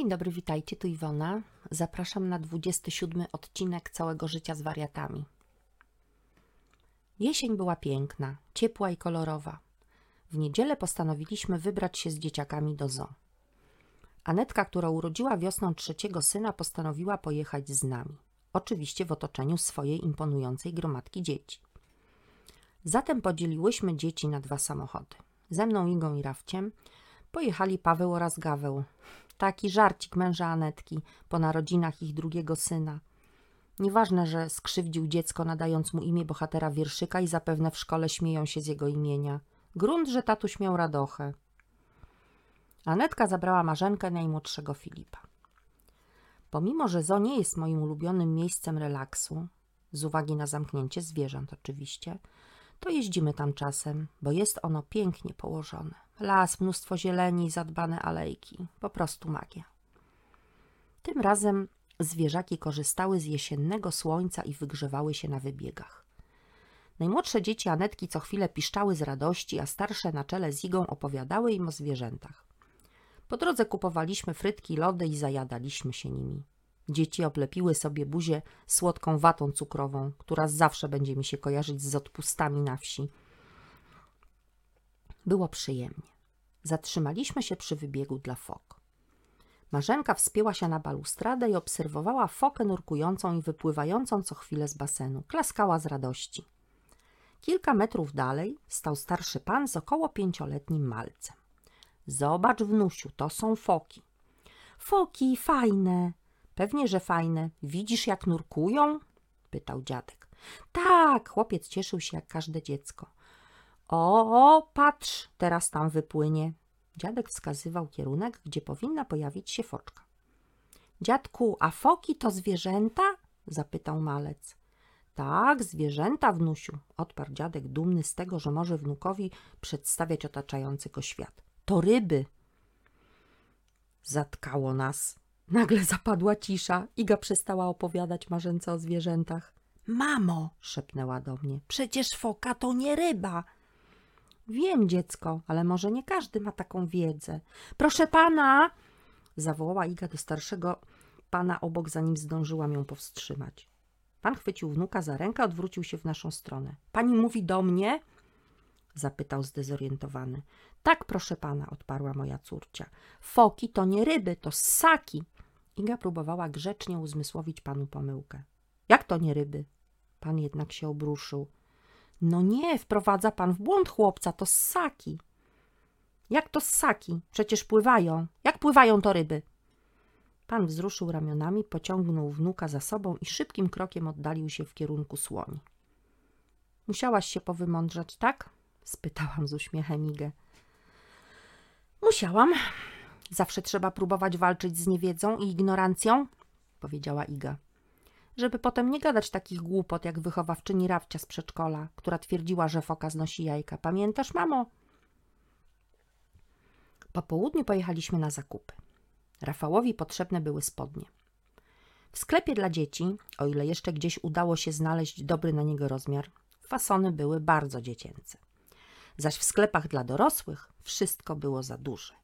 Dzień dobry, witajcie, tu Iwona. Zapraszam na 27 odcinek całego życia z wariatami. Jesień była piękna, ciepła i kolorowa. W niedzielę postanowiliśmy wybrać się z dzieciakami do zoo. Anetka, która urodziła wiosną trzeciego syna, postanowiła pojechać z nami. Oczywiście w otoczeniu swojej imponującej gromadki dzieci. Zatem podzieliłyśmy dzieci na dwa samochody. Ze mną, Igą i Rafciem pojechali Paweł oraz Gaweł. Taki żarcik męża Anetki po narodzinach ich drugiego syna. Nieważne, że skrzywdził dziecko nadając mu imię bohatera wierszyka i zapewne w szkole śmieją się z jego imienia. Grunt, że tatuś miał radochę. Anetka zabrała Marzenkę najmłodszego Filipa. Pomimo, że zoo nie jest moim ulubionym miejscem relaksu, z uwagi na zamknięcie zwierząt oczywiście, to jeździmy tam czasem, bo jest ono pięknie położone. Las, mnóstwo zieleni, zadbane alejki. Po prostu magia. Tym razem zwierzaki korzystały z jesiennego słońca i wygrzewały się na wybiegach. Najmłodsze dzieci Anetki co chwilę piszczały z radości, a starsze na czele z Igą opowiadały im o zwierzętach. Po drodze kupowaliśmy frytki, lody i zajadaliśmy się nimi. Dzieci oblepiły sobie buzię słodką watą cukrową, która zawsze będzie mi się kojarzyć z odpustami na wsi. Było przyjemnie. Zatrzymaliśmy się przy wybiegu dla fok. Marzenka wspięła się na balustradę i obserwowała fokę nurkującą i wypływającą co chwilę z basenu. Klaskała z radości. Kilka metrów dalej stał starszy pan z około pięcioletnim malcem. Zobacz, wnusiu, to są foki. Foki, fajne. Pewnie, że fajne. Widzisz, jak nurkują? pytał dziadek. Tak, chłopiec cieszył się jak każde dziecko. O, patrz, teraz tam wypłynie. Dziadek wskazywał kierunek, gdzie powinna pojawić się foczka. Dziadku, a foki to zwierzęta? zapytał malec. Tak, zwierzęta, wnusiu, odparł dziadek, dumny z tego, że może wnukowi przedstawiać otaczający go świat. To ryby. Zatkało nas. Nagle zapadła cisza. Iga przestała opowiadać Marzence o zwierzętach. Mamo, szepnęła do mnie, przecież foka to nie ryba. Wiem, dziecko, ale może nie każdy ma taką wiedzę. Proszę pana, zawołała Iga do starszego pana obok, zanim zdążyłam ją powstrzymać. Pan chwycił wnuka za rękę, odwrócił się w naszą stronę. Pani mówi do mnie? zapytał zdezorientowany. Tak, proszę pana, odparła moja córcia. Foki to nie ryby, to ssaki. Iga próbowała grzecznie uzmysłowić panu pomyłkę. Jak to nie ryby? Pan jednak się obruszył. No nie, wprowadza pan w błąd chłopca, to ssaki. Jak to ssaki? Przecież pływają. Jak pływają to ryby? Pan wzruszył ramionami, pociągnął wnuka za sobą i szybkim krokiem oddalił się w kierunku słoni. Musiałaś się powymądrzeć, tak? spytałam z uśmiechem Igę. Musiałam. Zawsze trzeba próbować walczyć z niewiedzą i ignorancją, powiedziała Iga. Żeby potem nie gadać takich głupot jak wychowawczyni Rawcia z przedszkola, która twierdziła, że foka znosi jajka. Pamiętasz, mamo? Po południu pojechaliśmy na zakupy. Rafałowi potrzebne były spodnie. W sklepie dla dzieci, o ile jeszcze gdzieś udało się znaleźć dobry na niego rozmiar, fasony były bardzo dziecięce. Zaś w sklepach dla dorosłych wszystko było za duże.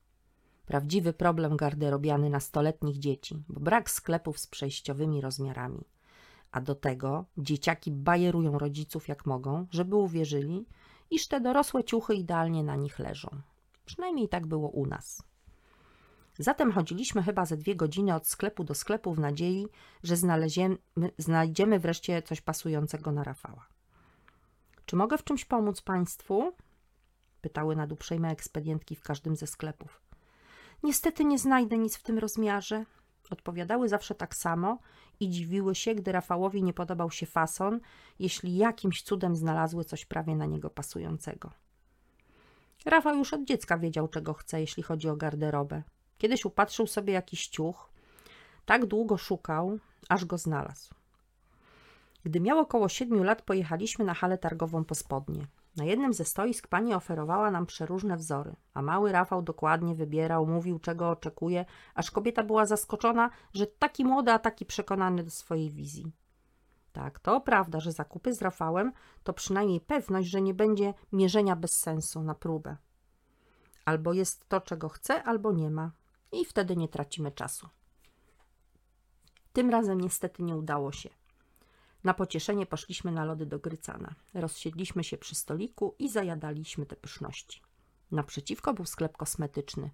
Prawdziwy problem garderobiany nastoletnich dzieci, bo brak sklepów z przejściowymi rozmiarami. A do tego dzieciaki bajerują rodziców jak mogą, żeby uwierzyli, iż te dorosłe ciuchy idealnie na nich leżą. Przynajmniej tak było u nas. Zatem chodziliśmy chyba ze dwie godziny od sklepu do sklepu w nadziei, że znajdziemy wreszcie coś pasującego na Rafała. Czy mogę w czymś pomóc państwu? pytały naduprzejme ekspedientki w każdym ze sklepów. Niestety nie znajdę nic w tym rozmiarze. Odpowiadały zawsze tak samo i dziwiły się, gdy Rafałowi nie podobał się fason, jeśli jakimś cudem znalazły coś prawie na niego pasującego. Rafał już od dziecka wiedział, czego chce, jeśli chodzi o garderobę. Kiedyś upatrzył sobie jakiś ciuch, tak długo szukał, aż go znalazł. Gdy miał około siedmiu lat, pojechaliśmy na halę targową po spodnie. Na jednym ze stoisk pani oferowała nam przeróżne wzory, a mały Rafał dokładnie wybierał, mówił czego oczekuje, aż kobieta była zaskoczona, że taki młody, a taki przekonany do swojej wizji. Tak, to prawda, że zakupy z Rafałem to przynajmniej pewność, że nie będzie mierzenia bez sensu na próbę. Albo jest to, czego chce, albo nie ma. i wtedy nie tracimy czasu. Tym razem niestety nie udało się. Na pocieszenie poszliśmy na lody do Grycana. Rozsiedliśmy się przy stoliku i zajadaliśmy te pyszności. Naprzeciwko był sklep kosmetyczny.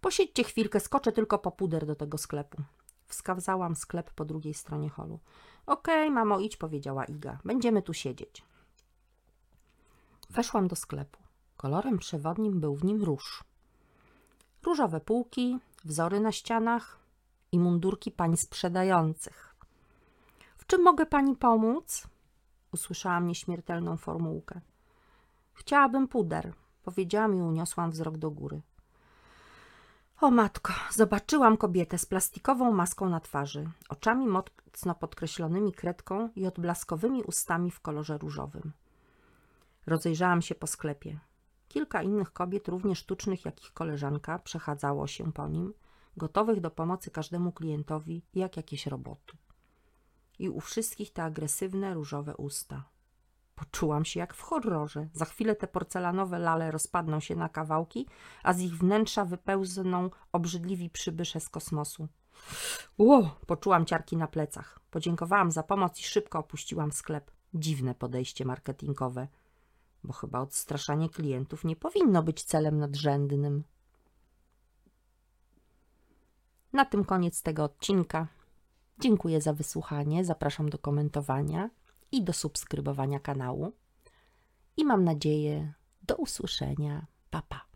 Posiedźcie chwilkę, skoczę tylko po puder do tego sklepu. Wskazałam sklep po drugiej stronie holu. Okej, mamo, idź, powiedziała Iga. Będziemy tu siedzieć. Weszłam do sklepu. Kolorem przewodnim był w nim róż. Różowe półki, wzory na ścianach i mundurki pań sprzedających. Czym mogę pani pomóc? Usłyszałam nieśmiertelną formułkę. Chciałabym puder, powiedziałam i uniosłam wzrok do góry. O matko, zobaczyłam kobietę z plastikową maską na twarzy, oczami mocno podkreślonymi kredką i odblaskowymi ustami w kolorze różowym. Rozejrzałam się po sklepie. Kilka innych kobiet, równie sztucznych jak ich koleżanka, przechadzało się po nim, gotowych do pomocy każdemu klientowi jak jakieś roboty. I u wszystkich te agresywne, różowe usta. Poczułam się jak w horrorze. Za chwilę te porcelanowe lale rozpadną się na kawałki, a z ich wnętrza wypełzną obrzydliwi przybysze z kosmosu. Ło! Poczułam ciarki na plecach. Podziękowałam za pomoc i szybko opuściłam sklep. Dziwne podejście marketingowe, bo chyba odstraszanie klientów nie powinno być celem nadrzędnym. Na tym koniec tego odcinka. Dziękuję za wysłuchanie. Zapraszam do komentowania i do subskrybowania kanału. I mam nadzieję do usłyszenia. Pa pa.